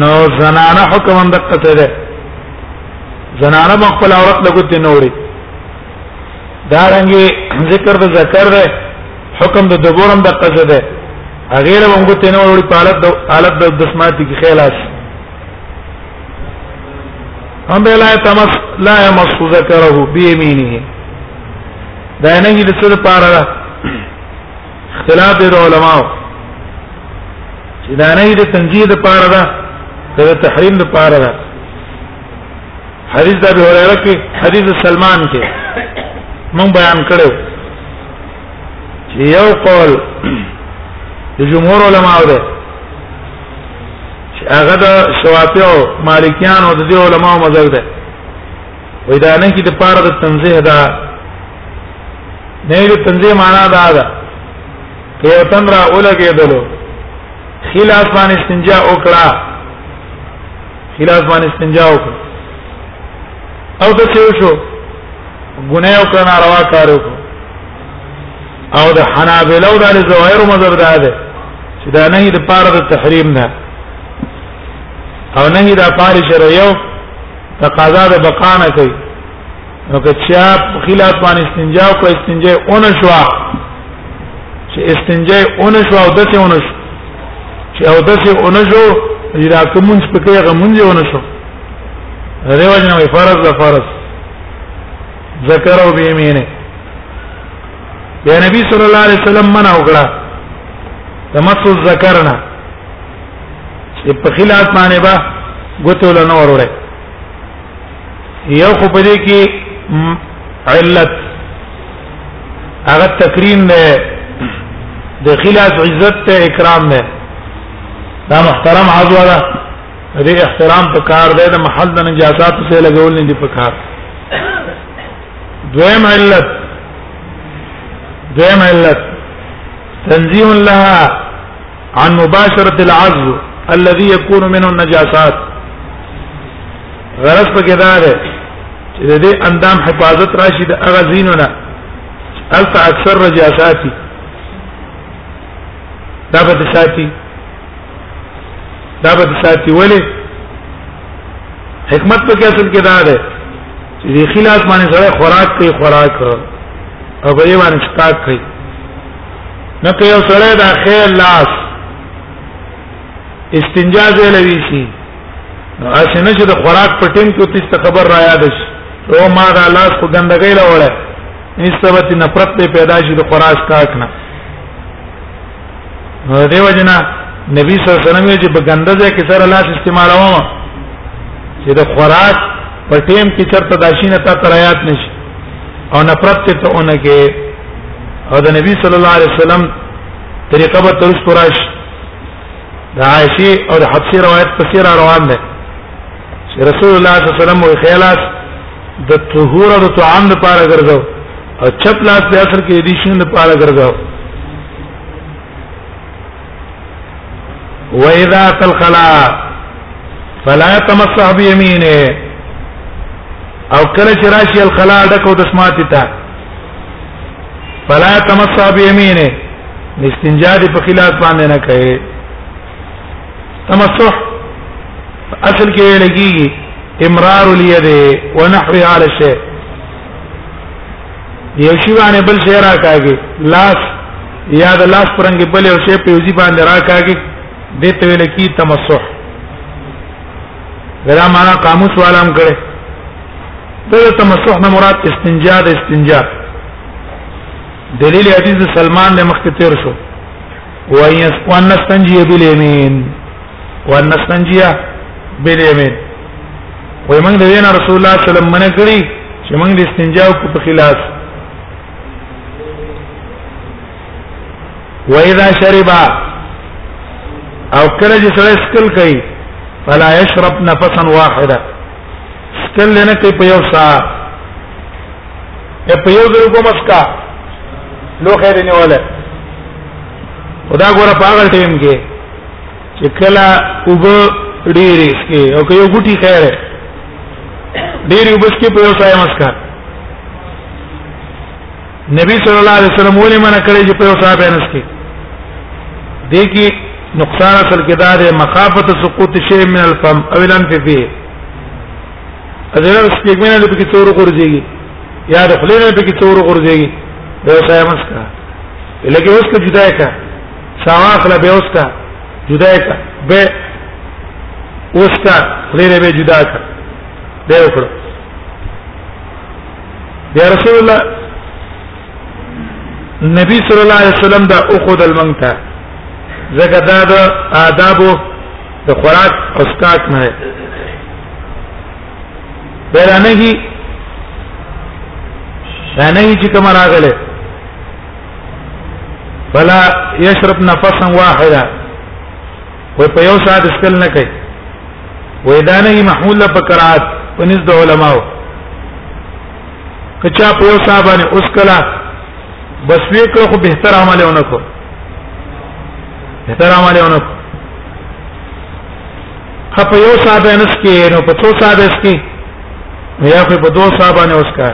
نو زنانه حکم هم دقه ده زنانه په خپل عورت لګوت نوري دا رنګي ذکر د ذکر ده حکم د دبورم دقه ده هغه له موږ ته نه وړي په حالت د حالت د دسماتي کې خلاص هم به لا تمس لا يمس ذكره بيمينه دا نه دي څه لپاره ده اختلاف د علماو چې دا نه دي تنجید لپاره ده د تحریم لپاره ده حدیث د ابي هريره کې حدیث سلمان کې مونږ بیان کړو یو قول د جمهور علماو ده چې هغه د شوافیو مالکیانو د دې علماو مذهب ده وې دا نه کې د پاره د تنزیه ده نه د تنزیه معنا دا ده کې یو تن را اولګېدلو خلاف باندې استنجا وکړه خلاف باندې استنجا وکړه او څه شو ګناه او کنا روا کار وکړو او د حنابلو د ظواهر مذهب دا ده چې دا نه د پاره د تحریم نه او نه د پاره شرعیو تقاضا د بقا نه کوي نو که چا خلاف باندې استنجا او استنجا اون شو چې استنجا اون شو او دته اون شو چې او دته اون شو چې دا کوم څه پکې غمونځ اون شو دیو جن وی فرض ده فرض ذکر او بیمینه بیا نبی صلی الله علیه وسلم منع وکړه تمسو ذکرنا چې په خلاف باندې با غوتو لنه وروړي یو خو په دې کې علت هغه تکریم ده د خلاف عزت ته اکرام ده دا محترم عضو ده د دې احترام په کار دی د محل د نجاسات سره لګول نه دی په کار دویم علت دویم علت تنزیه لها عن مباشره العضو الذي يكون منه النجاسات غرض پکې دا ده چې د دې اندام حفاظت راشي د اغه زینونه الته اکثر نجاساتي دا به ساتي دا به ساتي ولې حکمت په کې اصل کې دا ده چې خلاف باندې سره خوراک کوي خوراک او به یې باندې سکاک کوي نه که یو سره دا خیر لاس استنجا زه لوي شي نو اسنه چې د خوراک په ټیم کې تاسو خبر را یاد شي او ما دا لاس په ګندګۍ لوړه نسبت نفرت په پیدا شي د قراش کاک نه دیو جنا نبی صلی الله علیه وسلم چې په ګنده ځای کې سره لاس استعمالوم چې د قراش په ټیم کې چرته داشینه تا ترایات نشي او نفرت ته اونه کې او د نبی صلی الله علیه وسلم طریقه به ترس قراش د عائشه او د حفصه روایت په سیر روان ده رسول الله صلی الله علیه وسلم وی خیالات د طهور او طعام د پاره ګرځاو او چپ لاس په اخر کې دې شین د پاره ګرځاو و اذا تلخلا فلا تمسح بيمينه او کله چې راشي الخلا ډکو د سماعت ته فلا تمسح بيمينه استنجا دې په خلاف باندې نه کوي تمسح اصل کې ویل کېږي امرار اليد ونحو على الشيء یو شی باندې بل شی راکاږي لاس یا د لاس پرنګ بل یو شی په یوځي باندې راکاږي دې ته ویل کېږي تمسح غیر معنا قاموس والام کړي دغه تمسح نه مراد استنجا د استنجا دلیل حدیث سلمان له مخکې تیر شو وان نستنجي باليمين وان نستنجي باليمين وای موږ د وینا رسول الله صلی الله علیه وسلم منع کړی چې موږ د استنجا کو په خلاف و اذا شربا او کله چې سره سکل کوي فلا يشرب نفسا واحده سکل نه کوي په یو سا په یو ځل کوم اسکا لو خیر نه ولا خدا ګوره په هغه ټیم کې چې کله وب ډیر اسکه او که یو ګټي خیر ډیر وب اسکه په یو ځای مسکا نبی صلی الله علیه وسلم ولې منع کړی چې په یو ځای باندې اسکه دې کې نقصان اصل کې دا ده مخافت سقوط شی من الفم او لن فی اذن سپیګمنه د پکې تور غورځيږي یا د خلینو پکې تور غورځيږي دا ځای مسکا لکه اوس ته جدا کا سواخله به اوس کا جدا کا به اوس کا خلینو به جدا کا دا وکړه یا رسول الله نبی صلی الله علیه وسلم دا او خود المنتا زګه دا د آدابو د خوراک او سکاک نه بیرانګي رانګي چې کوم راغله فلا يشرب نفسا واحدا و په یو ساعت اسکل نه کوي و ادانه محمول په قرات په نزد علماو کچا په یو ساعت باندې اسکلا بس وی کړو خو به تر عمل ونه کو احترام علی اونو خپ یو صاحب انس کې نو په څو صاحب اس کې یا په دو صاحب باندې اوس کا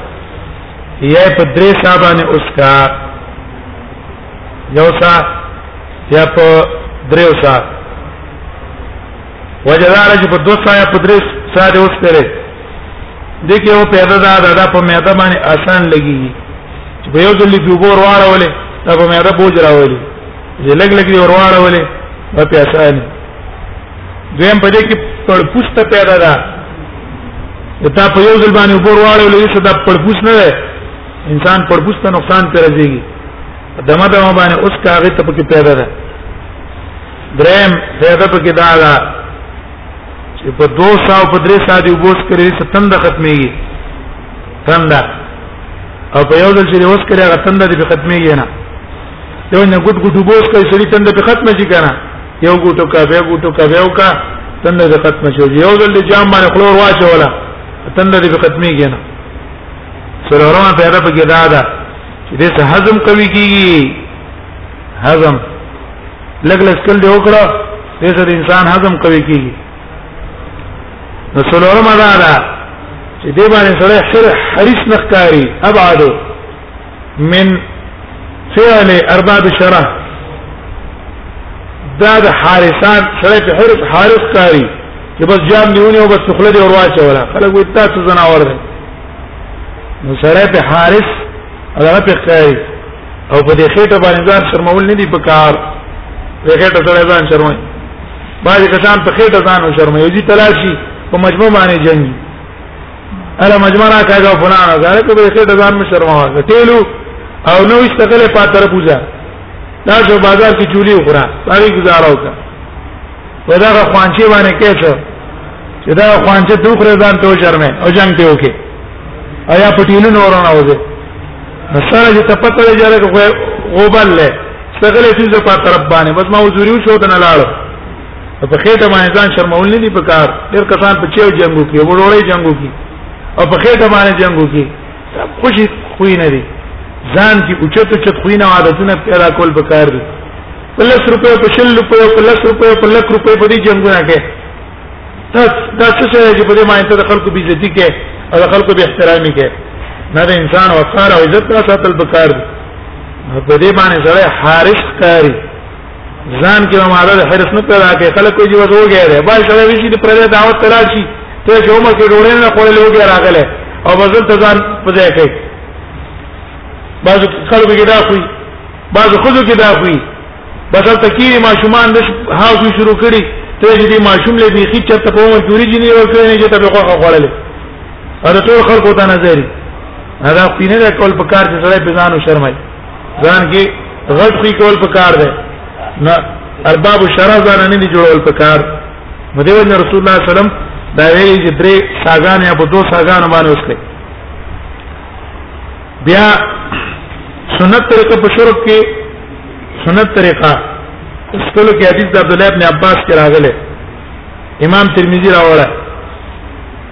یا په درې صاحب باندې اوس کا یو صاحب یا په درې صاحب وجدار چې په دو صاحب په درې صاحب اوس کړي دغه یو پیدا دا دا په میاده باندې آسان لګي په یو ځل په وګور واړولې دا په میاده بوج راولي چې لګ لګ دی ورواړه ولې په پیاسان دویم په دې کې پر پوسټه پیدا ده دا په یو ځل باندې ور واړه ولې څه دا پر پوسټ نه ده انسان پر پوسټه نقصان پر راځيږي دمه دمه باندې اوس کاغه ته پکې پیدا ده دریم پیدا پکې دا ده چې په 200 او په 300 دی وبوس کړی څه تند ختميږي تند او په یو ځل چې وس کړی هغه تند دی ختميږي نه یو نه ګډ ګډ بوس کوي سړي تند په ختمه شي کنه یو ګټو کا به ګټو کا به وکا تند په ختمه شي یو ځل جام باندې خلور واچولا تند په ختمي کنه سرورونه پیدا پکې دا ده چې دې هضم کوي کیږي هضم لګ لګ کل دی وکړه دې سره انسان هضم کوي کیږي نو سرورونه دا ده چې دې باندې سره حریص نخکاری ابعدو من فعل ارباب شرع دا د حارسان سره په حرس حارس کاری چې بس جام دیونی او بس خپل دی ورواچه ولا خلک وي تاسو زناور دي نو سره په حارس هغه په کاری او په دې خېټه باندې ځان شرمول نه دی په کار په خېټه سره ځان شرمای بعضی کسان په خېټه ځان شرمای یوځي تلاشي په مجموع باندې جنګي الا مجمع را کاګه فلان غره ته به څه ځان مشرمه ټیلو او نو استقله پاتره پوجا دا شو بازار کې چولی وخوره ساري گزاره وکړه ودا خوانچی باندې کېڅو چې دا خوانچه دوخره ځان ته شرمه او جنگ ته وکي ایا پټیلو نورونه وځي نو سره چې تپته لري جره غوبل له سغله چې په طرف باندې بس ما وزوري شو ته نه لاړو په خېټه باندې ځان شرمول نه دي په کار ډېر کسان په چیو جنگو کې وړوړې جنگو کې او په خېټه باندې جنگو کې سب خوشي خوې نه دي ځان کې اوچت اوچت خوې نه عادتونه پیدا کول په کار دي په لس روپے په شل روپے په لس روپے په لک روپے په دې جنگونه کې دا دا څه شي چې په دې باندې د خلکو بي عزتي کې او د خلکو به احترامي کې نه د انسان وقار او عزت ساتل په کار دي په دې باندې سره حارس کاری ځان کې ماده د حرس نه پیدا کوي خلک کوئی جو وګیا دی بای سره وی چې پر دې دعوت تلاش شي ته چې عمر کې ډوړې نه خورې لوګي راغله او بزل ته ځان پځای کوي بعض خلکو کې دا خوې بعض خودو کې دا خوې بزل ته کې ما شومان د هاوس شروع کړي ته چې دې ماشوم له بيخي چرته په عمر جوړي جنې ورکړې نه چې ته په خوخه خوړلې او ټول خلکو ته نظر هغه پینې د کول په کار چې سره په ځانو شرمای ځان کې غټ خې کول پکار دی نه ارباب شرع ځان نه دي جوړول پکار نو دیو نه رسول الله صلی الله علیه وسلم دا ویلي چې درې ساګان یا په دوه ساګان باندې وسکړي بیا سنت طریقه په شرب کې سنت طریقه اسکلو کې حدیث د عبد الله ابن عباس کې راغله امام ترمذی راوړل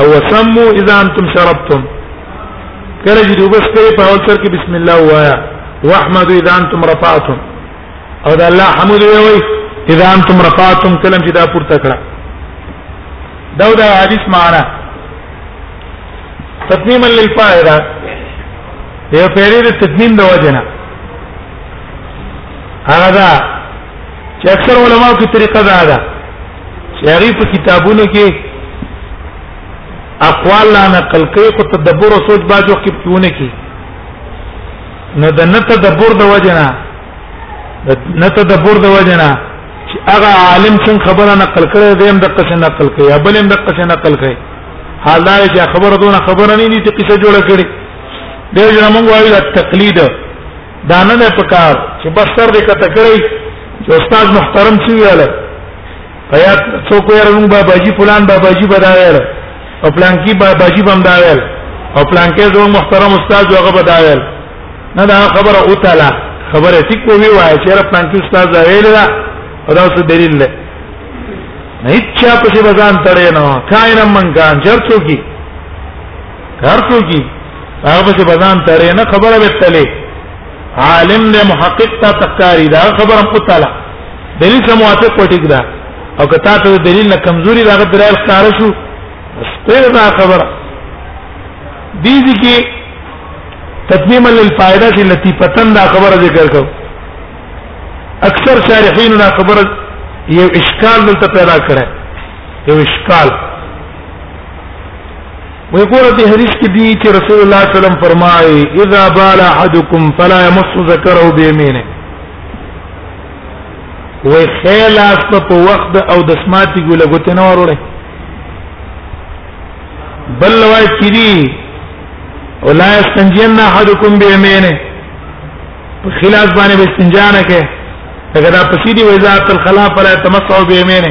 او سمو اذا انتم شربتم کله چې دوبس کوي په اول سر کې بسم الله وایا واحمد اذا انتم رفعتم او دا الله حمد وي اذا انتم رفعتم کلم چې دا پورته کړه دا دا حدیث معنا تتمیم للفائده یو پیری د تتمیم د وجنه هغه دا چې اکثر علماو کې طریقه دا ده چې هغه په کتابونو کې اقوال لا نقل کوي خو تدبر او سوچ باجو کې پونه کې نو د نه تدبر د وجنه د نه تدبر د وجنه چې هغه عالم څنګه خبره نقل کړي دیم د قصه نقل کوي بل هم د قصه نقل کوي حالای چې خبره دونه خبره نه دي چې قصه جوړه کړي دیو جنا موږ وایو تقلید دا نه نه پکار چې بس تر دې کته کړی چې استاد محترم څه ویل پیا څوک یې رنګ بابا جی فلان بابا جی بداویل او پلان کی بابا جی بم داویل او پلان کې زموږ محترم استاد هغه بداویل نه دا خبره او تعالی خبره ټیک وی وای چې را پلان کې استاد ویل دا او دا څه دلیل دی نه هیڅ په ځان تړې نه کاینم من کان چرڅو کی هر څوک هغه به بدن ترې نه خبره وتلې عالم نه محقق تا تکاری دا خبره په تعالی دلیل سم موافق وټیک دا او کته ته دلیل نه کمزوري دا درایل ښکار شو ستر دا خبره دي دي کې تتمیما للفائده چې لطیفتن دا خبره ذکر کو اکثر شارحین دا خبره یو اشکال دلته پیدا کړه یو اشکال وی ګوره دې حدیث کې دی چې رسول الله صلی الله علیه وسلم فرمایي اذا بال احدکم فلا يمس ذکره بيمينه وی خیل اس په وخت او د سماعتي ګل غوته نه وروړي بل وای چې دی ولا استنجن احدکم بيمينه په خلاف باندې استنجا نه کوي دا پسې دی وای ذات الخلاف فلا تمسوا بيمينه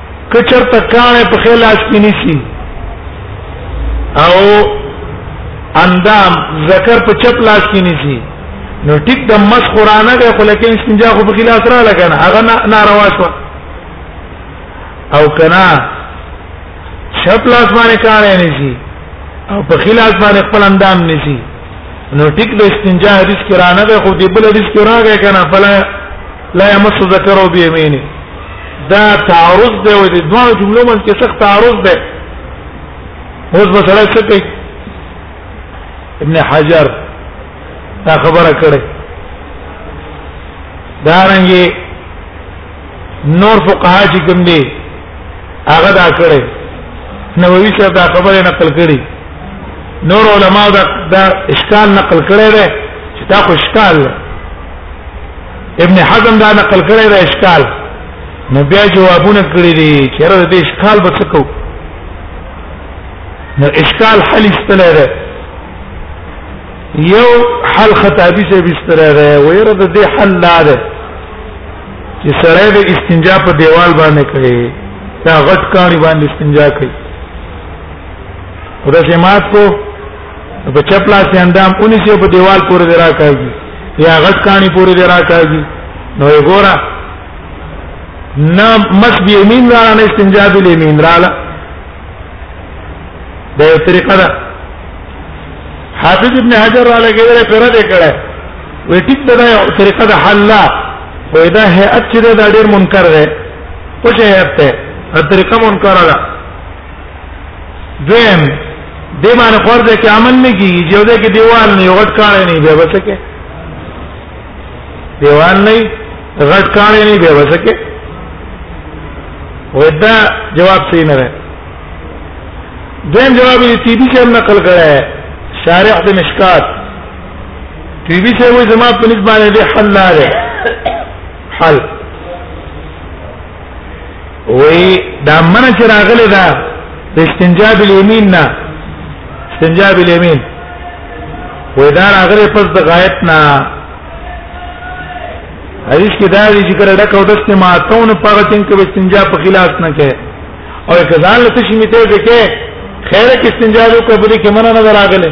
که چرته کانه په خلاص کې نسی او اندام ذکر په چپ لاس کې نسی نو ټیک د مس قرانه ده خو لکه استنجا خو په خلاص را لګنه هغه ناروا شو او کنا چپ لاس باندې کانه نسی او په خلاص باندې خپل اندام نسی نو ټیک د استنجا حدیث کې رانه ده خو دې بل حدیث کې راغی کنه فلا لا يمس ذكره بيمينه دا تعارض دی او د دوه جملو من کې سخت تعارض دی اوس به سره څه کوي ابن حجر دا خبره کړې دا رنګي نور فقها چې کوم دي هغه دا کړې نووي سره دا خبره نقل کړې نور علما دا, دا اشکال نقل کړی دی چې دا خو اشکال دی ابن حزم دا نقل کړی دا اشکال نو بیا جوابونه کړی دي چې هر دې اشکال به څه کو نو اشکال حل استلای دی یو حل خطابی سے بستر ہے ویره د دې حل لا ده چې سړی د استنجا په دیوال باندې کوي دا غټ کانی باندې استنجا کوي خدا سے مات کو په چپلا سي اندام اونې سي په دیوال پورې درا کوي یا غټ کانی پورې درا کوي نو یې ګورا نه مس بي یمین را نه استنجا بي یمین را لا دا یو طریقه ده حافظ ابن حجر را لګیدل پر دې کړه وې ټیک دا یو طریقه ده حل لا وې دا هيئت چې دا ډېر منکر ده پوښه هيئت ته طریقه منکر ده دویم دې باندې فرض کې عمل نه کیږي چې یو دې کې دیوال نه یو غټ کار نه بیا وسکه دیوال نه غټ کار نه بیا وسکه ودا جواب صحیح نه ده دیم جواب یې تی بي څخه نقل کړه ہے شارع د مشکات تی بي څخه وې زما په نسبت باندې حل لاره حل وی دا منه چې راغله دا د استنجا بالیمین نه استنجا بالیمین وی دا راغله پس د غایت نه حدیث کې دا دی چې کله ډکه ودسته ماتون پغه تین کې استنجا په خلاف نه کې او کزان لته شي میته کې خیره کې استنجا وکړه بده کې منه نه راغله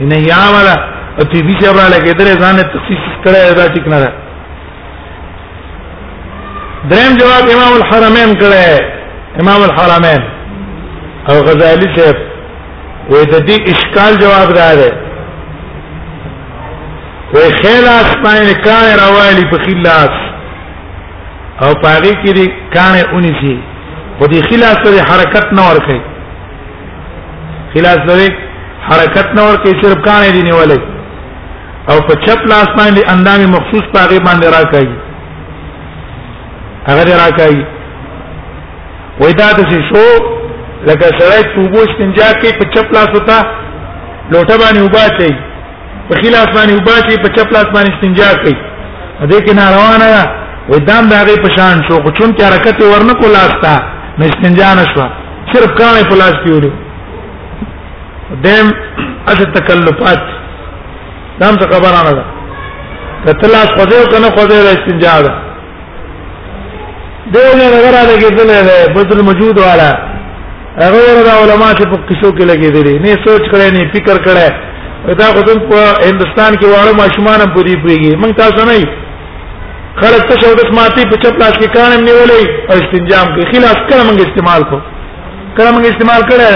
نه یا ولا تی بي چې را لګې درې ځان تخصیص کړه دا ټیک نه ده دریم جواب امام الحرمین کړه امام الحرمین او غزالی صاحب وې د دې اشکال جواب دا ده وې خلاص پاین کان راوالی په خلاص او پاره کې دې کان اونې شي په دې خلاص ته حرکت نه ورکړي خلاص دوی حرکت نه ورکه صرف کان دي نیولې او په چپ لاس باندې اندام مخصوص پاغه باندې راکایي هغه راکایي وای دا د شو لکه سره توبو استنجا کې په چپ لاس وتا لوټه باندې وباسي په خلاف باندې وباسي په چپ لاس باندې استنجا کوي دې کې ناروانه ده وې دام د هغه په شان شو خو چون کې حرکت ورنه کو لاس تا نه استنجا نشو صرف کانه په لاس کې وړو دیم اته تکلفات دام څه خبره نه ده کتل لاس خوځو کنه خوځو استنجا ده دیو نه غره لګیدلې ده بدر موجود والا هغه ورته علما چې په قصو کې لګیدلې نه سوچ کړي نه فکر کړي دا خو څنګه په هندستان کې واړه ماشومان هم پوری پیږي موږ تاسو نه خلک ته شو د ماتي په چپ لاس کې کان هم نیولې او استنجام کې خلاص کړه موږ استعمال کو کړه موږ استعمال کړه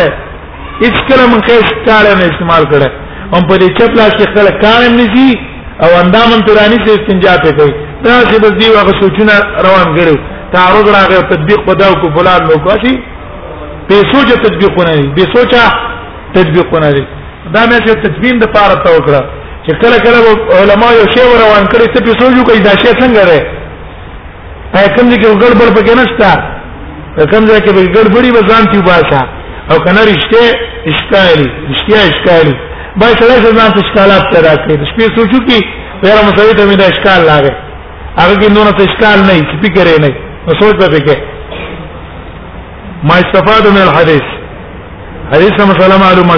هیڅ کله موږ هیڅ کار نه استعمال کړه هم په دې چپ لاس کې خلک کان هم نشي او اندامن ترانی سے استنجا پہ کوي دا چې بس دی واغه سوچونه روان غړي تعارض راغی تطبیق پداو کو فلان نو کوشي به سوچ تطبیقونه دي به سوچا تطبیقونه دي دا مې چې تدوین د پاره تا وکړه چې کله کله علما یو شی روان کړي ته په سوچو کوي دا شی څنګه راځي په کوم ځای کې ګړبړ پکې نشته په کوم ځای کې ګړبړي به ځان تی باسا او کنه رښتیا اشکالي رښتیا اشکالي به سره ځان ته اشکالات پیدا کوي د شپې سوچو کې پیرا مسوي ته مې د اشکال لاغې هغه کې نور څه اشکال نه هیڅ فکر نه نو سوچ به کې ما استفاده من الحديث حديث مسألة معلومة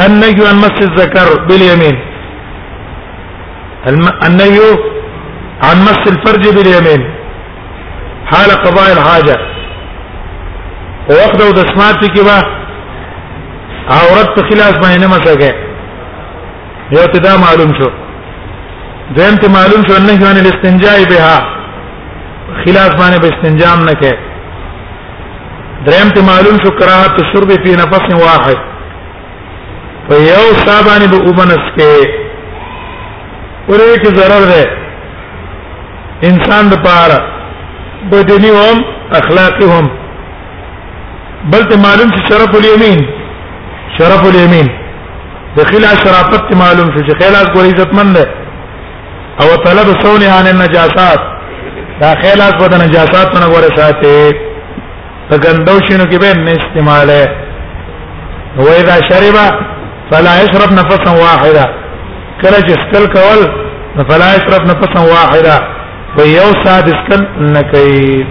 النجو عن مس الذكر باليمين النهي عن مس الفرج باليمين حال قضاء الحاجه وقت او د سماعت کې با عورت په خلاف باندې نه مسګه یو ته دا معلوم شو دیم ته معلوم شو نه غوانه الاستنجاء بها خلاف باندې به استنجام نه کوي دریم ته معلوم شو کراهت شرب فی نفس واحد په یو صاحبانی به وبنس کې ورې کې ضرر ده انسان د پاره بدني هم اخلاقي هم بل ته معلوم چې شرف الیمین شرف الیمین د خلا شرافت معلوم شو چې خلاص ګور عزت مند ده او طلب سونه عن النجاسات دا خلاص په نجاسات نه غوړه ساتي په ګندو شنو کې به نه استعماله نو اذا شرب فلا يشرب نفسا واحده کله چې سکل کول فلا يشرب نفسا واحده په یو ساعت سکل نه کوي